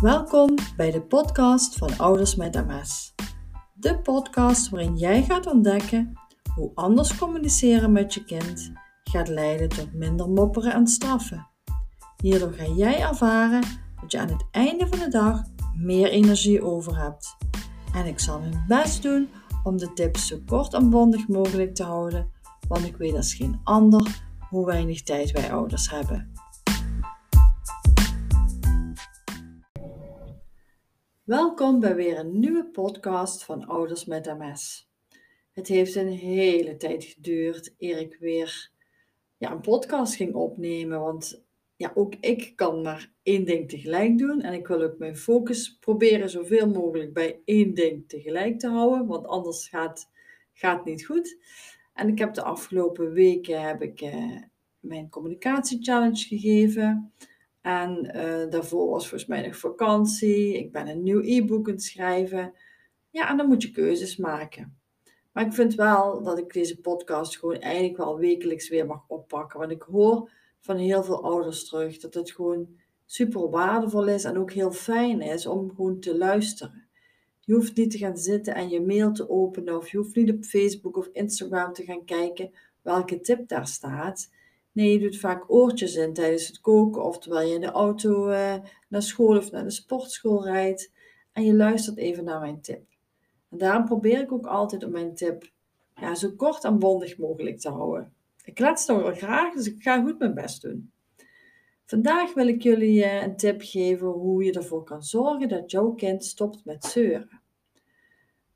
Welkom bij de podcast van Ouders met MS. De podcast waarin jij gaat ontdekken hoe anders communiceren met je kind gaat leiden tot minder mopperen en straffen. Hierdoor ga jij ervaren dat je aan het einde van de dag meer energie over hebt. En ik zal mijn best doen om de tips zo kort en bondig mogelijk te houden, want ik weet als geen ander hoe weinig tijd wij ouders hebben. Welkom bij weer een nieuwe podcast van Ouders met MS. Het heeft een hele tijd geduurd eer ik weer ja, een podcast ging opnemen, want ja, ook ik kan maar één ding tegelijk doen en ik wil ook mijn focus proberen zoveel mogelijk bij één ding tegelijk te houden, want anders gaat het niet goed. En ik heb de afgelopen weken heb ik uh, mijn communicatiechallenge gegeven. En uh, daarvoor was volgens mij nog vakantie. Ik ben een nieuw e-book aan het schrijven. Ja, en dan moet je keuzes maken. Maar ik vind wel dat ik deze podcast gewoon eigenlijk wel wekelijks weer mag oppakken. Want ik hoor van heel veel ouders terug dat het gewoon super waardevol is en ook heel fijn is om gewoon te luisteren. Je hoeft niet te gaan zitten en je mail te openen of je hoeft niet op Facebook of Instagram te gaan kijken welke tip daar staat. Nee, je doet vaak oortjes in tijdens het koken of terwijl je in de auto uh, naar school of naar de sportschool rijdt. En je luistert even naar mijn tip. En daarom probeer ik ook altijd om mijn tip ja, zo kort en bondig mogelijk te houden. Ik laat het nog wel graag, dus ik ga goed mijn best doen. Vandaag wil ik jullie uh, een tip geven hoe je ervoor kan zorgen dat jouw kind stopt met zeuren.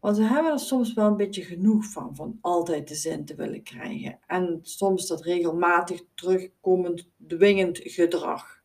Want we hebben er soms wel een beetje genoeg van, van altijd de zin te willen krijgen. En soms dat regelmatig terugkomend dwingend gedrag.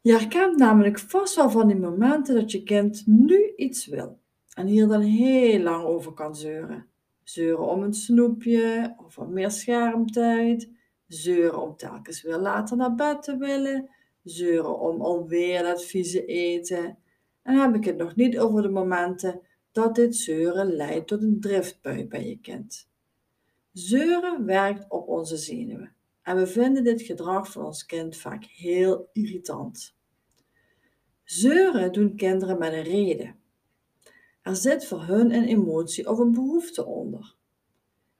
Je herkent namelijk vast wel van die momenten dat je kind nu iets wil. En hier dan heel lang over kan zeuren. Zeuren om een snoepje of om meer schermtijd. Zeuren om telkens weer later naar bed te willen. Zeuren om alweer dat vieze eten. En dan heb ik het nog niet over de momenten dat dit zeuren leidt tot een driftbui bij je kind. Zeuren werkt op onze zenuwen en we vinden dit gedrag van ons kind vaak heel irritant. Zeuren doen kinderen met een reden. Er zit voor hun een emotie of een behoefte onder.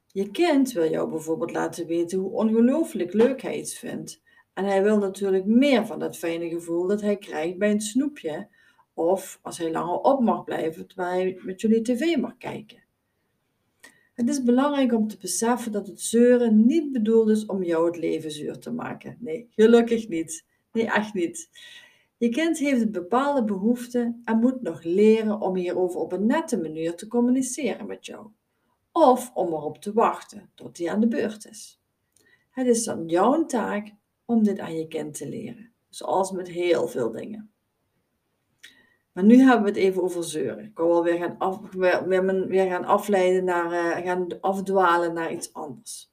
Je kind wil jou bijvoorbeeld laten weten hoe ongelooflijk leuk hij iets vindt. En hij wil natuurlijk meer van dat fijne gevoel dat hij krijgt bij een snoepje of als hij langer op mag blijven terwijl hij met jullie tv mag kijken. Het is belangrijk om te beseffen dat het zeuren niet bedoeld is om jou het leven zuur te maken. Nee, gelukkig niet. Nee, echt niet. Je kind heeft een bepaalde behoefte en moet nog leren om hierover op een nette manier te communiceren met jou. Of om erop te wachten tot hij aan de beurt is. Het is dan jouw taak om dit aan je kind te leren. Zoals met heel veel dingen. Maar nu hebben we het even over zeuren. Ik wil wel weer gaan, af, weer, weer gaan afleiden naar, uh, gaan afdwalen naar iets anders.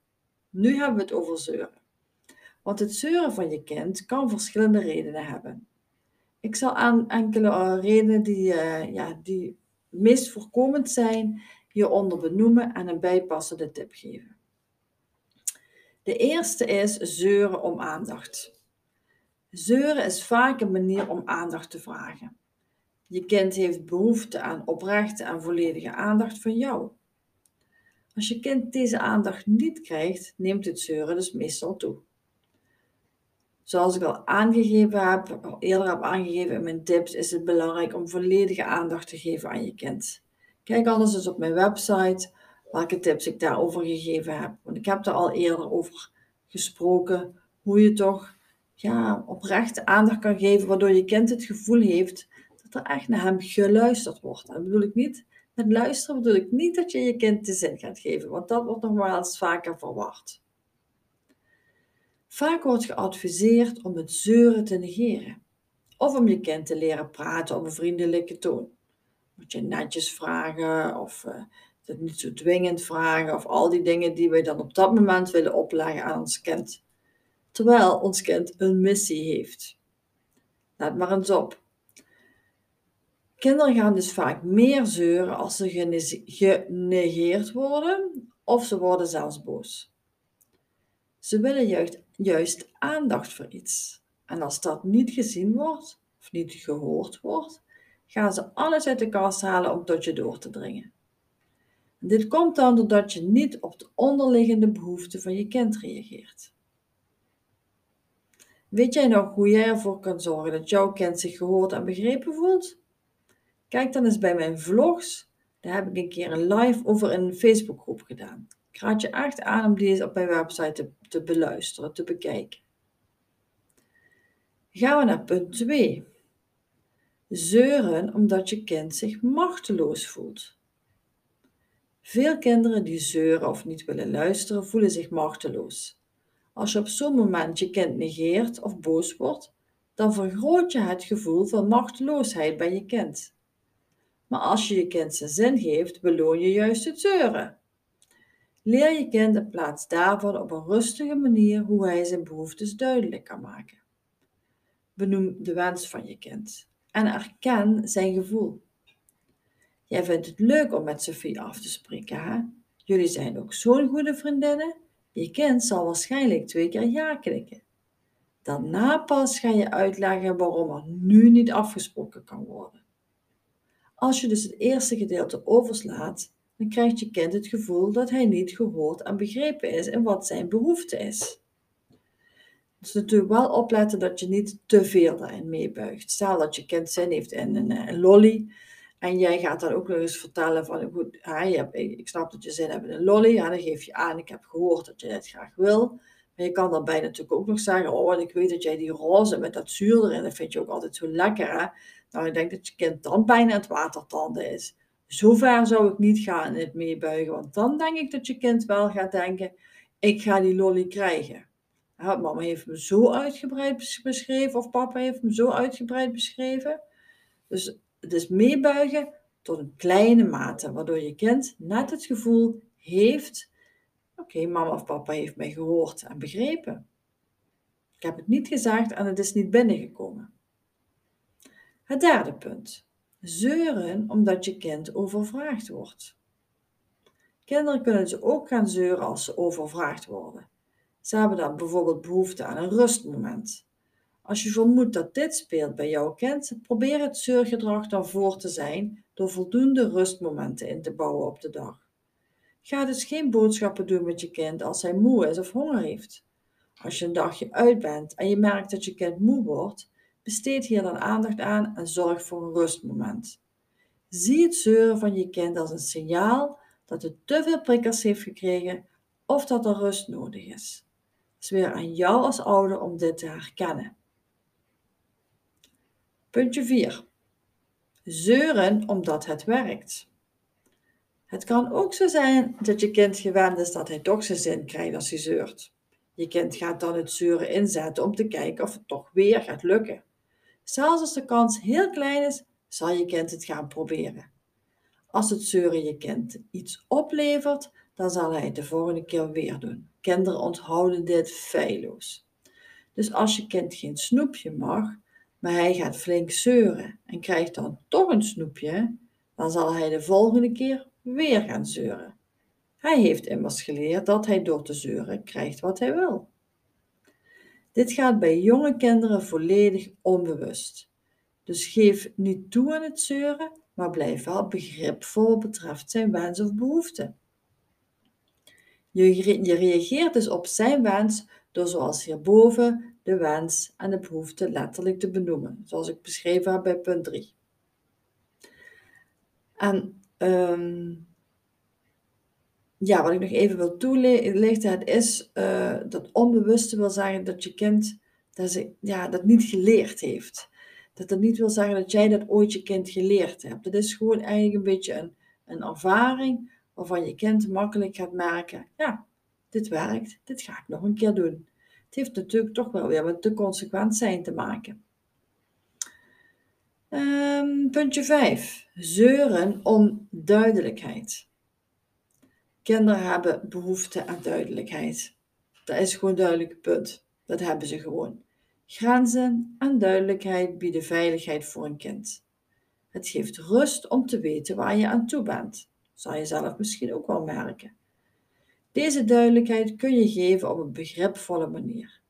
Nu hebben we het over zeuren. Want het zeuren van je kind kan verschillende redenen hebben. Ik zal aan enkele uh, redenen die, uh, ja, die meest voorkomend zijn hieronder benoemen en een bijpassende tip geven. De eerste is zeuren om aandacht. Zeuren is vaak een manier om aandacht te vragen. Je kind heeft behoefte aan oprechte en volledige aandacht van jou. Als je kind deze aandacht niet krijgt, neemt het zeuren dus meestal toe. Zoals ik al aangegeven heb, eerder heb aangegeven in mijn tips, is het belangrijk om volledige aandacht te geven aan je kind. Kijk anders eens op mijn website welke tips ik daarover gegeven heb. Want ik heb er al eerder over gesproken hoe je toch ja, oprechte aandacht kan geven, waardoor je kind het gevoel heeft er echt naar hem geluisterd wordt. En bedoel ik niet, met luisteren bedoel ik niet dat je je kind de zin gaat geven, want dat wordt nog wel eens vaker verwacht. Vaak wordt geadviseerd om het zeuren te negeren. Of om je kind te leren praten op een vriendelijke toon. Moet je netjes vragen of uh, het niet zo dwingend vragen of al die dingen die wij dan op dat moment willen opleggen aan ons kind. Terwijl ons kind een missie heeft. Let maar eens op. Kinderen gaan dus vaak meer zeuren als ze genegeerd worden of ze worden zelfs boos. Ze willen juist, aandacht voor iets. En als dat niet gezien wordt, of niet gehoord wordt, gaan ze alles uit de kast halen om tot je door te dringen. Dit komt dan doordat je niet op de onderliggende behoeften van je kind reageert. Weet jij nog hoe jij ervoor kan zorgen dat jouw kind zich gehoord en begrepen voelt? Kijk dan eens bij mijn vlogs. Daar heb ik een keer een live over een Facebookgroep gedaan. Ik raad je echt aan om eens op mijn website te, te beluisteren, te bekijken. Gaan we naar punt 2. Zeuren omdat je kind zich machteloos voelt. Veel kinderen die zeuren of niet willen luisteren, voelen zich machteloos. Als je op zo'n moment je kind negeert of boos wordt, dan vergroot je het gevoel van machteloosheid bij je kind. Maar als je je kind zijn zin geeft, beloon je juist het zeuren. Leer je kind in plaats daarvan op een rustige manier hoe hij zijn behoeftes duidelijk kan maken. Benoem de wens van je kind en erken zijn gevoel. Jij vindt het leuk om met Sophie af te spreken, hè? Jullie zijn ook zo'n goede vriendinnen. Je kind zal waarschijnlijk twee keer ja klikken. Daarna pas ga je uitleggen waarom er nu niet afgesproken kan worden. Als je dus het eerste gedeelte overslaat, dan krijgt je kind het gevoel dat hij niet gehoord en begrepen is en wat zijn behoefte is. Dus natuurlijk wel opletten dat je niet te veel daarin meebuigt. Stel dat je kind zin heeft in een, een lolly, en jij gaat dan ook nog eens vertellen van, goed, ik snap dat je zin hebt in een lolly. Dan geef je aan, ik heb gehoord dat je dit graag wil. Maar je kan daarbij natuurlijk ook nog zeggen, oh, ik weet dat jij die roze met dat zuur erin, dat vind je ook altijd zo lekker, hè. Nou, ik denk dat je kind dan bijna het watertanden is. Zover zou ik niet gaan in het meebuigen, want dan denk ik dat je kind wel gaat denken, ik ga die lolly krijgen. Mama heeft me zo uitgebreid beschreven, of papa heeft me zo uitgebreid beschreven. Dus het is meebuigen tot een kleine mate, waardoor je kind net het gevoel heeft: oké, mama of papa heeft mij gehoord en begrepen. Ik heb het niet gezegd en het is niet binnengekomen. Het derde punt. Zeuren omdat je kind overvraagd wordt. Kinderen kunnen dus ook gaan zeuren als ze overvraagd worden. Ze hebben dan bijvoorbeeld behoefte aan een rustmoment. Als je vermoedt dat dit speelt bij jouw kind, probeer het zeurgedrag dan voor te zijn door voldoende rustmomenten in te bouwen op de dag. Ga dus geen boodschappen doen met je kind als hij moe is of honger heeft. Als je een dagje uit bent en je merkt dat je kind moe wordt, besteed hier dan aandacht aan en zorg voor een rustmoment. Zie het zeuren van je kind als een signaal dat het te veel prikkels heeft gekregen of dat er rust nodig is. Het is weer aan jou als ouder om dit te herkennen. Puntje 4. Zeuren omdat het werkt. Het kan ook zo zijn dat je kind gewend is dat hij toch zijn zin krijgt als hij zeurt. Je kind gaat dan het zeuren inzetten om te kijken of het toch weer gaat lukken. Zelfs als de kans heel klein is, zal je kind het gaan proberen. Als het zeuren je kind iets oplevert, dan zal hij het de volgende keer weer doen. Kinderen onthouden dit feilloos. Dus als je kind geen snoepje mag, maar hij gaat flink zeuren en krijgt dan toch een snoepje, dan zal hij de volgende keer weer gaan zeuren. Hij heeft immers geleerd dat hij door te zeuren krijgt wat hij wil. Dit gaat bij jonge kinderen volledig onbewust. Dus geef niet toe aan het zeuren, maar blijf wel begripvol wat betreft zijn wens of behoefte. Je, reageert dus op zijn wens door zoals hierboven de wens en de behoefte letterlijk te benoemen, zoals ik beschreven heb bij punt 3. En um, ja, wat ik nog even wil toelichten, het is uh, dat onbewuste wil zeggen dat je kind dat, ze, ja, dat niet geleerd heeft. Dat dat niet wil zeggen dat jij dat ooit je kind geleerd hebt. Dat is gewoon eigenlijk een beetje een, een ervaring waarvan je kind makkelijk gaat merken, ja, dit werkt, dit ga ik nog een keer doen. Het heeft natuurlijk toch wel weer met te consequent zijn te maken. Um, puntje 5. Zeuren om duidelijkheid. Kinderen hebben behoefte aan duidelijkheid. Dat is gewoon een duidelijk punt. Dat hebben ze gewoon. Grenzen en duidelijkheid bieden veiligheid voor een kind. Het geeft rust om te weten waar je aan toe bent. Zal je zelf misschien ook wel merken. Deze duidelijkheid kun je geven op een begripvolle manier.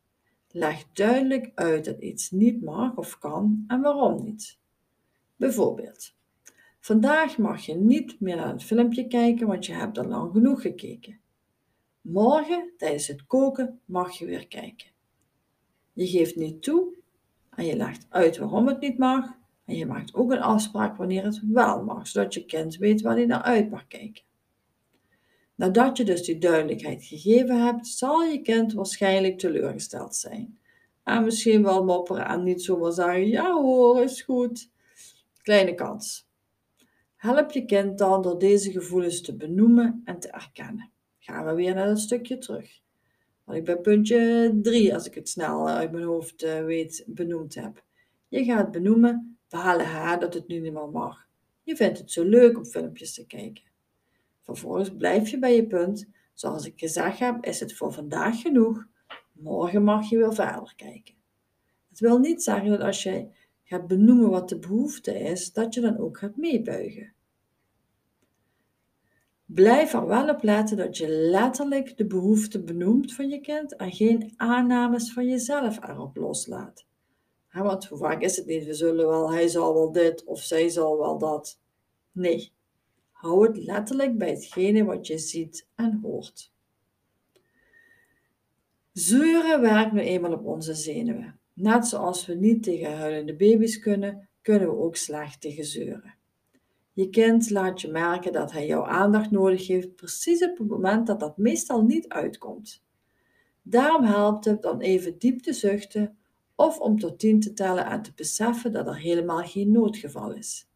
Leg duidelijk uit dat iets niet mag of kan en waarom niet. Bijvoorbeeld, vandaag mag je niet meer naar het filmpje kijken, want je hebt al lang genoeg gekeken. Morgen, tijdens het koken, mag je weer kijken. Je geeft niet toe en je legt uit waarom het niet mag. En je maakt ook een afspraak wanneer het wel mag, zodat je kind weet waar hij naar uit mag kijken. Nadat je dus die duidelijkheid gegeven hebt, zal je kind waarschijnlijk teleurgesteld zijn. En misschien wel mopperen en niet zomaar zeggen: Ja hoor, is goed. Kleine kans. Help je kind dan door deze gevoelens te benoemen en te erkennen. Gaan we weer naar het stukje terug. Wat ik bij puntje 3, als ik het snel uit mijn hoofd eh, weet, benoemd heb. Je gaat benoemen, halen haar dat het nu niet meer mag. Je vindt het zo leuk om filmpjes te kijken. Vervolgens blijf je bij je punt. Zoals ik gezegd heb, is het voor vandaag genoeg. Morgen mag je weer verder kijken. Het wil niet zeggen dat als je gaat benoemen wat de behoefte is, dat je dan ook gaat meebuigen. Blijf er wel op letten dat je letterlijk de behoefte benoemt van je kind en geen aannames van jezelf erop loslaat. want hoe vaak is het niet? We zullen wel, hij zal wel dit of zij zal wel dat. Nee, hou het letterlijk bij hetgene wat je ziet en hoort. Zeuren werkt nu eenmaal op onze zenuwen. Net zoals we niet tegen huilende baby's kunnen, kunnen we ook slecht tegen zeuren. Je kind laat je merken dat hij jouw aandacht nodig heeft, precies op het moment dat dat meestal niet uitkomt. Daarom helpt het dan even diep te zuchten of om tot tien te tellen en te beseffen dat er helemaal geen noodgeval is.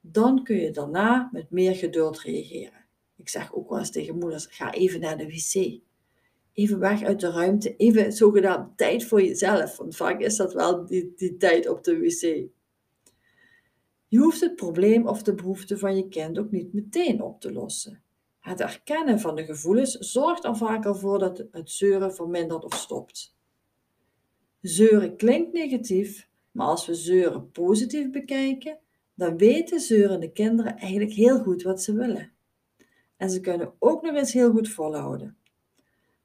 Dan kun je daarna met meer geduld reageren. Ik zeg ook wel eens tegen moeders: ga even naar de wc. Even weg uit de ruimte, even zogenaamd tijd voor jezelf. Want vaak is dat wel die, die tijd op de wc. Je hoeft het probleem of de behoefte van je kind ook niet meteen op te lossen. Het erkennen van de gevoelens zorgt er vaak al voor dat het zeuren vermindert of stopt. Zeuren klinkt negatief, maar als we zeuren positief bekijken, dan weten zeurende kinderen eigenlijk heel goed wat ze willen. En ze kunnen ook nog eens heel goed volhouden.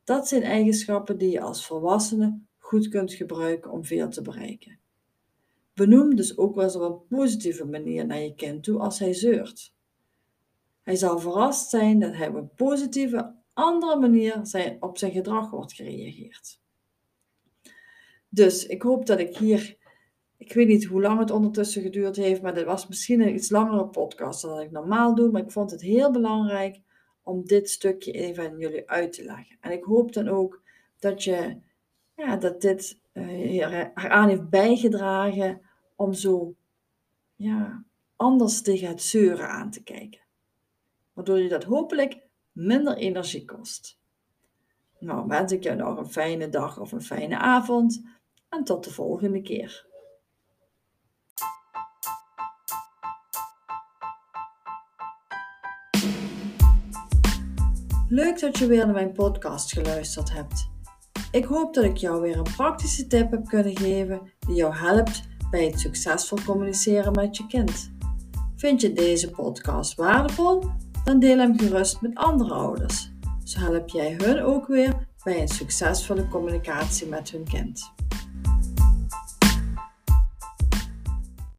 Dat zijn eigenschappen die je als volwassene goed kunt gebruiken om veel te bereiken. Benoem dus ook wel eens op een positieve manier naar je kind toe als hij zeurt. Hij zal verrast zijn dat hij op een positieve, andere manier zijn, op zijn gedrag wordt gereageerd. Dus ik hoop dat ik hier, ik weet niet hoe lang het ondertussen geduurd heeft, maar dit was misschien een iets langere podcast dan ik normaal doe, maar ik vond het heel belangrijk om dit stukje even aan jullie uit te leggen. En ik hoop dan ook dat je, ja, dat dit uh, eraan heeft bijgedragen om zo ja, anders tegen het zeuren aan te kijken. Waardoor je dat hopelijk minder energie kost. Nou, wens ik jou nog een fijne dag of een fijne avond en tot de volgende keer. Leuk dat je weer naar mijn podcast geluisterd hebt. Ik hoop dat ik jou weer een praktische tip heb kunnen geven die jou helpt bij het succesvol communiceren met je kind. Vind je deze podcast waardevol? Dan deel hem gerust met andere ouders. Zo help jij hun ook weer bij een succesvolle communicatie met hun kind.